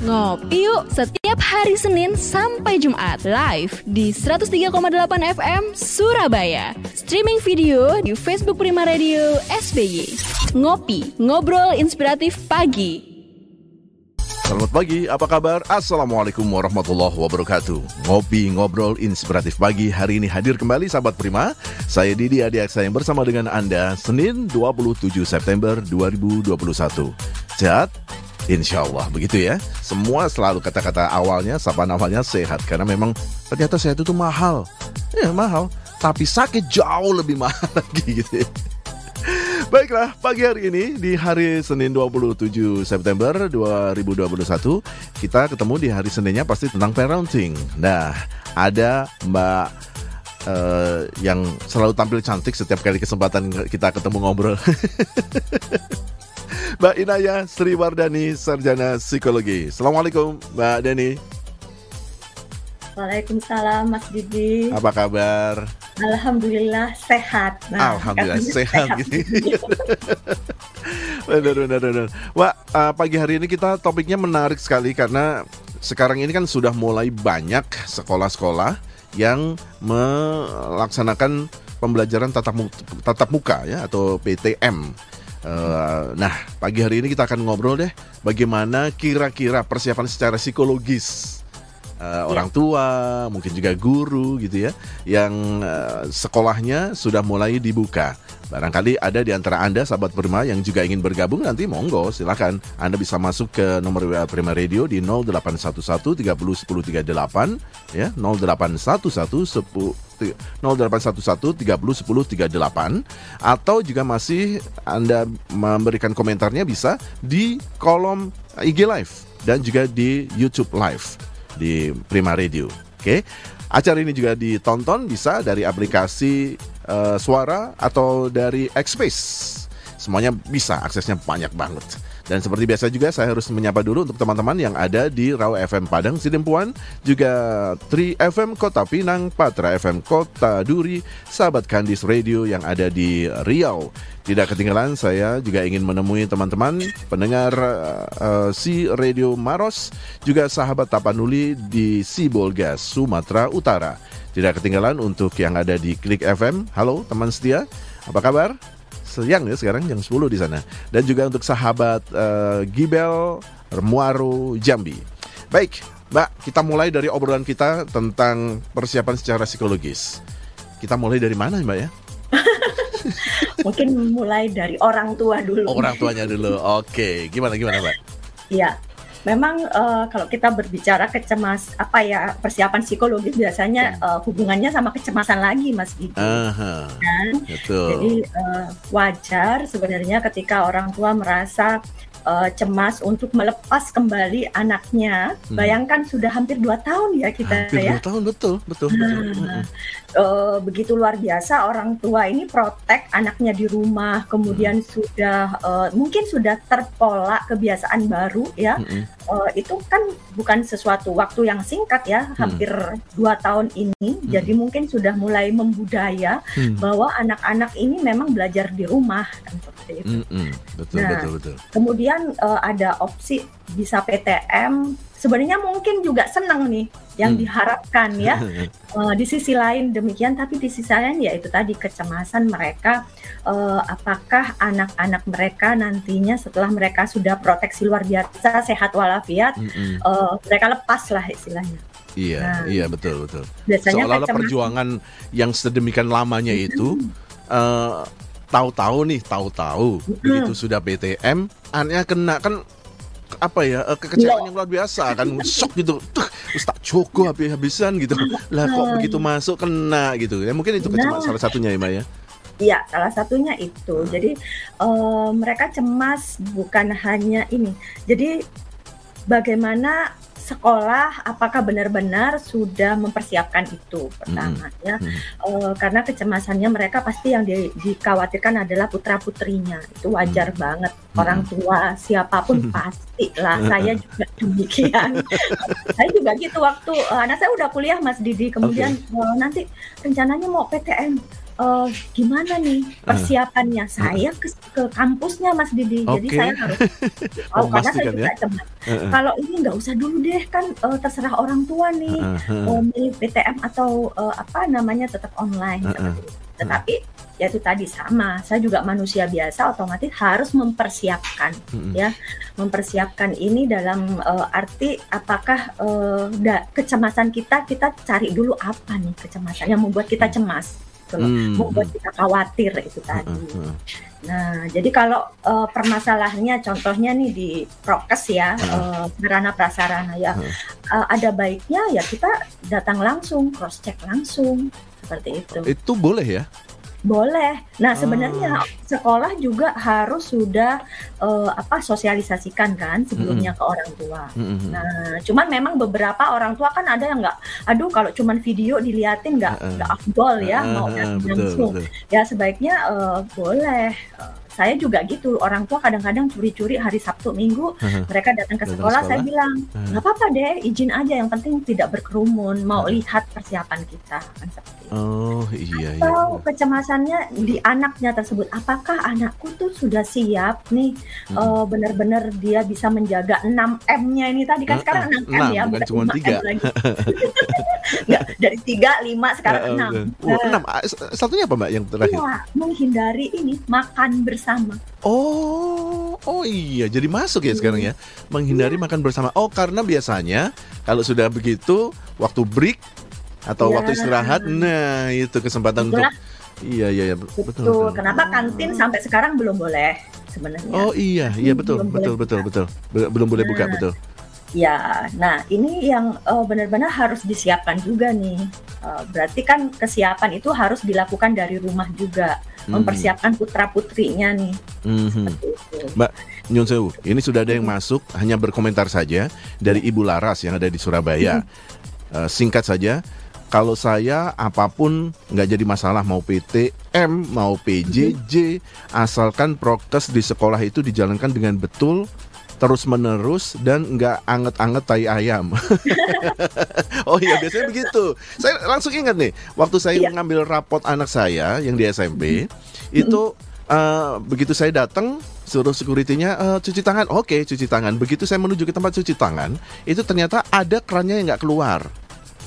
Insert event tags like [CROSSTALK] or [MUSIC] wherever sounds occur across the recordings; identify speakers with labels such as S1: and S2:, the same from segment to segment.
S1: Ngopi yuk setiap hari Senin sampai Jumat live di 103,8 FM Surabaya. Streaming video di Facebook Prima Radio SBY. Ngopi, ngobrol inspiratif pagi.
S2: Selamat pagi, apa kabar? Assalamualaikum warahmatullahi wabarakatuh Ngopi Ngobrol Inspiratif Pagi Hari ini hadir kembali sahabat Prima Saya Didi Adi Aksa yang bersama dengan Anda Senin 27 September 2021 Sehat? Insya Allah begitu ya. Semua selalu kata-kata awalnya, sapaan awalnya sehat. Karena memang ternyata sehat itu mahal. Ya mahal. Tapi sakit jauh lebih mahal [LAUGHS] lagi gitu ya. Baiklah, pagi hari ini di hari Senin 27 September 2021 kita ketemu di hari Seninnya pasti tentang parenting. Nah, ada Mbak uh, yang selalu tampil cantik setiap kali kesempatan kita ketemu ngobrol. [LAUGHS] Mbak Inaya Sri Wardani, Sarjana Psikologi. Assalamualaikum Mbak Deni.
S3: Waalaikumsalam Mas Didi.
S2: Apa kabar?
S3: Alhamdulillah sehat.
S2: Nah, Alhamdulillah sehat, sehat gitu. [LAUGHS] benar, benar, benar. Wah, uh, pagi hari ini kita topiknya menarik sekali karena sekarang ini kan sudah mulai banyak sekolah-sekolah yang melaksanakan pembelajaran tatap muka, tatap muka ya atau PTM. Uh, nah, pagi hari ini kita akan ngobrol deh bagaimana kira-kira persiapan secara psikologis uh, orang tua, mungkin juga guru gitu ya, yang uh, sekolahnya sudah mulai dibuka. Barangkali ada di antara Anda sahabat Prima yang juga ingin bergabung nanti monggo silahkan Anda bisa masuk ke nomor WA Prima Radio di 0811 30 10 38 ya 0811 10 0811 30 10 38 atau juga masih Anda memberikan komentarnya bisa di kolom IG Live dan juga di YouTube Live di Prima Radio. Oke. Acara ini juga ditonton bisa dari aplikasi uh, suara atau dari Xspace. Semuanya bisa, aksesnya banyak banget. Dan seperti biasa juga saya harus menyapa dulu untuk teman-teman yang ada di Raw FM Padang Sidempuan, juga Tri FM Kota Pinang, Patra FM Kota Duri, Sahabat Kandis Radio yang ada di Riau. Tidak ketinggalan saya juga ingin menemui teman-teman pendengar uh, si Radio Maros, juga sahabat Tapanuli di Sibolga, Sumatera Utara. Tidak ketinggalan untuk yang ada di Klik FM. Halo teman setia, apa kabar? Siang ya sekarang jam 10 di sana. Dan juga untuk sahabat uh, Gibel Muaro Jambi. Baik, Mbak, kita mulai dari obrolan kita tentang persiapan secara psikologis. Kita mulai dari mana, Mbak ya? [LAUGHS]
S3: Mungkin mulai dari orang tua dulu.
S2: orang tuanya dulu. Oke, gimana gimana, Mbak?
S3: Iya memang uh, kalau kita berbicara kecemas apa ya persiapan psikologis biasanya uh, hubungannya sama kecemasan lagi Mas Gigi. Uh-huh. Kan? Betul. Jadi uh, wajar sebenarnya ketika orang tua merasa uh, cemas untuk melepas kembali anaknya. Hmm. Bayangkan sudah hampir dua tahun ya kita
S2: hampir
S3: ya.
S2: Dua tahun betul betul.
S3: Nah, betul. Uh, begitu luar biasa orang tua ini protek anaknya di rumah, kemudian hmm. sudah uh, mungkin sudah terpola kebiasaan baru ya. Hmm. Uh, itu kan bukan sesuatu waktu yang singkat ya, hmm. hampir dua tahun ini. Hmm. Jadi mungkin sudah mulai membudaya hmm. bahwa anak-anak ini memang belajar di rumah kan seperti itu. Hmm.
S2: Betul nah, betul betul.
S3: Kemudian uh, ada opsi bisa PTM sebenarnya mungkin juga senang nih yang hmm. diharapkan ya. Uh, [LAUGHS] di sisi lain demikian tapi di sisi lain ya itu tadi kecemasan mereka uh, apakah anak-anak mereka nantinya setelah mereka sudah proteksi luar biasa sehat walafiat hmm. uh, mereka lepas lah istilahnya.
S2: Iya nah, iya betul betul. biasanya seolah-olah perjuangan yang sedemikian lamanya itu uh, tahu-tahu nih tahu-tahu hmm. begitu sudah BTM anaknya kena kan apa ya eh, kekecewaan yang luar biasa kan shock gitu tuh Ustaz Joko habis-habisan gitu lah kok begitu masuk kena gitu ya mungkin itu kecemasan nah. salah satunya ya Maya
S3: Iya, salah satunya itu. Jadi uh, mereka cemas bukan hanya ini. Jadi bagaimana sekolah apakah benar-benar sudah mempersiapkan itu pertama hmm. ya hmm. Uh, karena kecemasannya mereka pasti yang di, dikhawatirkan adalah putra putrinya itu wajar hmm. banget orang tua siapa pun hmm. pasti lah [LAUGHS] saya juga [LAUGHS] demikian saya juga gitu waktu uh, anak saya udah kuliah Mas Didi kemudian okay. uh, nanti rencananya mau PTN uh, gimana nih persiapannya? Uh. Saya ke, ke kampusnya Mas Didi, okay. jadi saya harus [LAUGHS] oh karena saya juga ya? cemas. Uh -uh. Kalau ini nggak usah dulu deh kan uh, terserah orang tua nih uh uh, milih PTM atau uh, apa namanya tetap online. Uh -uh. Tetapi ya itu tadi sama saya juga manusia biasa otomatis harus mempersiapkan mm-hmm. ya mempersiapkan ini dalam uh, arti apakah uh, da, kecemasan kita kita cari dulu apa nih kecemasan yang membuat kita cemas gitu mm-hmm. membuat kita khawatir itu tadi. mm-hmm. nah jadi kalau uh, permasalahannya contohnya nih di prokes ya uh, sarana prasarana ya uh, ada baiknya ya kita datang langsung cross check langsung seperti itu.
S2: Itu boleh ya
S3: boleh. Nah, sebenarnya oh. sekolah juga harus sudah uh, apa sosialisasikan kan sebelumnya mm -hmm. ke orang tua. Mm -hmm. Nah, cuman memang beberapa orang tua kan ada yang nggak, aduh kalau cuman video diliatin nggak nggak uh, afdol ya uh, mau uh, langsung. Ya sebaiknya uh, boleh. Uh, saya juga gitu orang tua kadang-kadang curi-curi hari Sabtu Minggu uh-huh. [LAUGHS] mereka datang ke sekolah, sekolah saya bilang nggak uh-huh. apa-apa deh izin aja yang penting tidak berkerumun mau uh-huh. lihat persiapan kita kan seperti itu.
S2: Oh iya
S3: iya. Atau iya. kecemasannya di anaknya tersebut apakah anakku tuh sudah siap nih uh, benar-benar dia bisa menjaga 6 M-nya ini tadi kan uh-huh. sekarang 6 M 6,
S2: ya bukan cuma 3 lagi. [LAUGHS]
S3: Nggak, dari 3 5 sekarang uh, 6.
S2: Uh, 6. Satunya apa Mbak yang terakhir?
S3: Iya, menghindari ini makan bersama bersama.
S2: Oh, oh iya, jadi masuk ya sekarang ya, menghindari ya. makan bersama. Oh, karena biasanya kalau sudah begitu waktu break atau ya. waktu istirahat, nah itu kesempatan Itulah. untuk Iya iya iya
S3: betul, betul. betul. Kenapa kantin sampai sekarang belum boleh sebenarnya?
S2: Oh iya iya betul betul betul betul belum boleh buka nah, betul.
S3: Ya, nah ini yang uh, benar-benar harus disiapkan juga nih. Uh, berarti kan kesiapan itu harus dilakukan dari rumah juga, hmm. mempersiapkan putra putrinya nih. Hmm.
S2: Mbak Nyun Sewu, ini sudah ada yang hmm. masuk, hanya berkomentar saja dari Ibu Laras yang ada di Surabaya. Hmm. Uh, singkat saja, kalau saya apa pun nggak jadi masalah mau PTM mau PJJ hmm. asalkan prokes di sekolah itu dijalankan dengan betul terus menerus dan nggak anget-anget tai ayam. [LAUGHS] oh iya biasanya begitu. Saya langsung ingat nih waktu saya yeah. mengambil rapot anak saya yang di SMP mm-hmm. itu uh, begitu saya datang suruh securitynya uh, cuci tangan. Oke okay, cuci tangan. Begitu saya menuju ke tempat cuci tangan itu ternyata ada kerannya yang nggak keluar.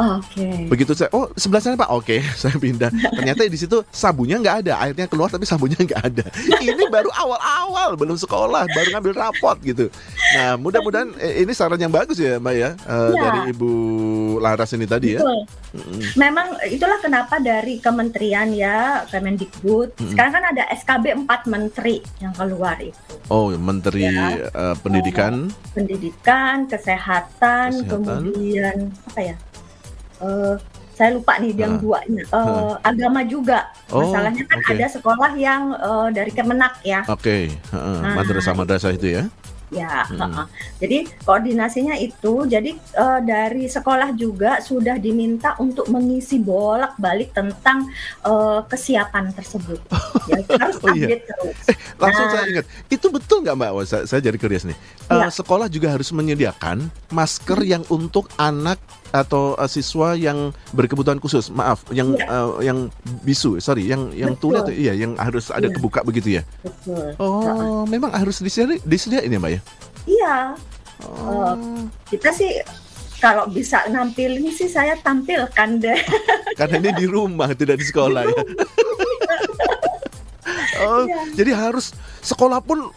S3: Oke. Okay.
S2: Begitu saya, oh sebelah sana pak, oke, okay, [LAUGHS] saya pindah. Ternyata di situ sabunnya nggak ada, airnya keluar tapi sabunnya nggak ada. [LAUGHS] Ini baru awal-awal, belum sekolah, baru ngambil rapot gitu. Nah, mudah-mudahan eh, ini saran yang bagus ya, mbak ya, uh, ya. dari ibu Laras ini tadi ya.
S3: Betul. ya. Memang itulah kenapa dari kementerian ya, Kemendikbud. Hmm. Sekarang kan ada SKB 4 menteri yang keluar itu.
S2: Oh, menteri ya. uh, pendidikan.
S3: pendidikan, kesehatan, kesehatan, kemudian apa ya? Uh, saya lupa nih yang uh, duanya uh, uh. agama juga oh, masalahnya kan okay. ada sekolah yang uh, dari Kemenak ya
S2: oke okay. uh, nah, madrasah madrasah itu ya
S3: Ya, hmm. uh, uh. jadi koordinasinya itu, jadi uh, dari sekolah juga sudah diminta untuk mengisi bolak-balik tentang uh, kesiapan tersebut. [LAUGHS] ya, harus oh, iya. iya. terus.
S2: Eh, langsung nah, saya ingat, itu betul nggak Mbak? Oh, saya, saya jadi curious nih. Uh, ya. Sekolah juga harus menyediakan masker hmm. yang untuk anak atau uh, siswa yang berkebutuhan khusus. Maaf, yang ya. uh, yang bisu, sorry, yang yang tuli atau iya, yang harus ada ya. kebuka begitu ya. Betul. Oh, uh. memang harus disediain disediain ya, Mbak ya?
S3: Iya. Oh. Uh, kita sih kalau bisa nampilin sih saya tampilkan deh. [LAUGHS]
S2: Karena ini di rumah tidak di sekolah ya. [LAUGHS] oh, ya. jadi harus sekolah pun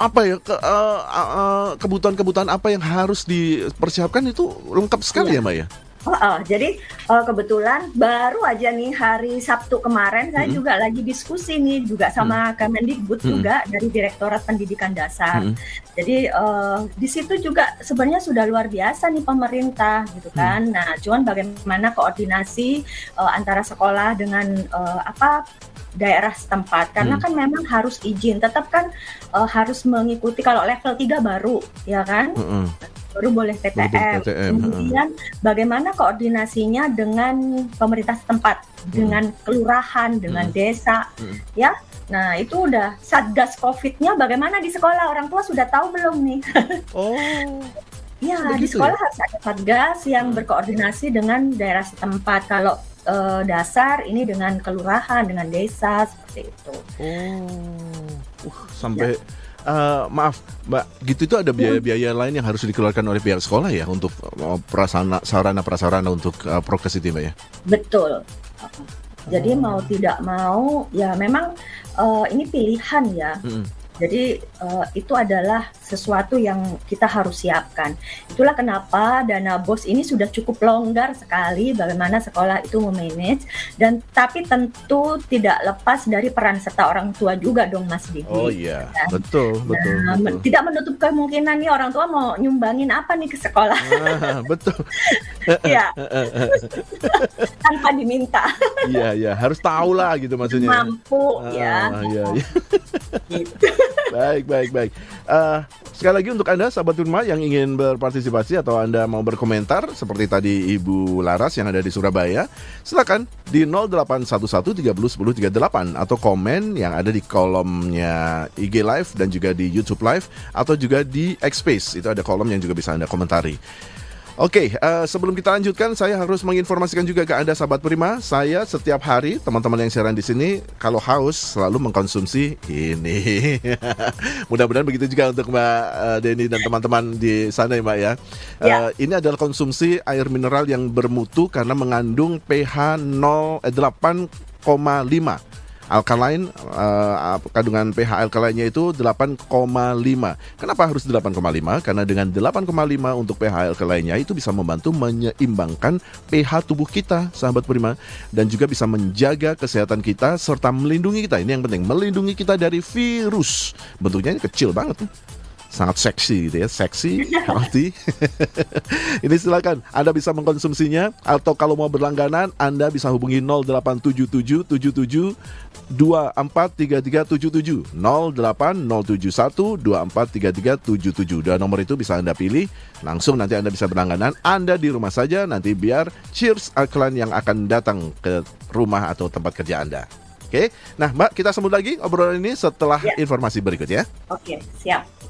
S2: apa ya ke, uh, uh, kebutuhan-kebutuhan apa yang harus dipersiapkan itu lengkap sekali ya, ya Mbak ya.
S3: Oh, oh, jadi uh, kebetulan baru aja nih hari Sabtu kemarin saya -hmm. juga lagi diskusi nih juga sama -hmm. Kemendikbud -hmm. juga dari Direktorat Pendidikan Dasar. -hmm. Jadi uh, di situ juga sebenarnya sudah luar biasa nih pemerintah gitu kan. -hmm. Nah, cuman bagaimana koordinasi uh, antara sekolah dengan uh, apa daerah setempat karena hmm. kan memang harus izin tetap kan uh, harus mengikuti kalau level 3 baru ya kan hmm baru boleh PTM. PTM. Kemudian bagaimana koordinasinya dengan pemerintah setempat, hmm. dengan kelurahan, dengan hmm. desa, hmm. ya. Nah itu udah satgas COVID-nya bagaimana di sekolah orang tua sudah tahu belum nih? [LAUGHS] oh. Ya, di sekolah ya? harus ada satgas yang hmm. berkoordinasi dengan daerah setempat. Kalau uh, dasar, ini dengan kelurahan, dengan desa seperti itu.
S2: Oh, uh, sampai ya. Uh, maaf, Mbak, gitu itu ada biaya-biaya lain yang harus dikeluarkan oleh pihak sekolah ya untuk uh, prasarana sarana prasarana untuk uh, prokes itu, Mbak ya?
S3: Betul. Jadi oh. mau tidak mau, ya memang uh, ini pilihan ya. -hmm. Jadi uh, itu adalah sesuatu yang kita harus siapkan. Itulah kenapa dana bos ini sudah cukup longgar sekali bagaimana sekolah itu memanage dan tapi tentu tidak lepas dari peran serta orang tua juga dong Mas Didi.
S2: Oh iya, kan? betul, betul, nah, betul.
S3: Tidak menutup kemungkinan nih orang tua mau nyumbangin apa nih ke sekolah.
S2: Ah, [LAUGHS] betul.
S3: Iya. [LAUGHS] Tanpa diminta.
S2: Iya, iya, harus tahu lah gitu maksudnya.
S3: Mampu ah, ya.
S2: Iya, iya. gitu baik, baik, baik. Uh, sekali lagi untuk Anda sahabat rumah yang ingin berpartisipasi atau Anda mau berkomentar seperti tadi Ibu Laras yang ada di Surabaya, silakan di 0811301038 atau komen yang ada di kolomnya IG Live dan juga di YouTube Live atau juga di X-Space. Itu ada kolom yang juga bisa Anda komentari. Oke, okay, uh, eh, sebelum kita lanjutkan, saya harus menginformasikan juga ke Anda, sahabat Prima. Saya setiap hari, teman-teman yang siaran di sini, kalau haus selalu mengkonsumsi ini. [LAUGHS] Mudah-mudahan begitu juga untuk Mbak uh, Denny dan teman-teman di sana ya, Mbak ya. ya. Uh, ini adalah konsumsi air mineral yang bermutu karena mengandung pH 0, eh, 8,5 alkaline uh, kandungan pH alkalinnya itu 8,5. Kenapa harus 8,5? Karena dengan 8,5 untuk pH alkalinnya itu bisa membantu menyeimbangkan pH tubuh kita, sahabat prima, dan juga bisa menjaga kesehatan kita serta melindungi kita. Ini yang penting, melindungi kita dari virus. Bentuknya kecil banget sangat seksi gitu ya, seksi, [LAUGHS] healthy. [LAUGHS] Ini silakan Anda bisa mengkonsumsinya atau kalau mau berlangganan Anda bisa hubungi 0877 77 243377 08 071 243377 Dan nomor itu bisa Anda pilih. Langsung nanti Anda bisa berlangganan. Anda di rumah saja nanti biar Cheers iklan yang akan datang ke rumah atau tempat kerja Anda. Oke, nah Mbak kita sambut lagi obrolan ini setelah ya. informasi berikut ya.
S3: Oke, siap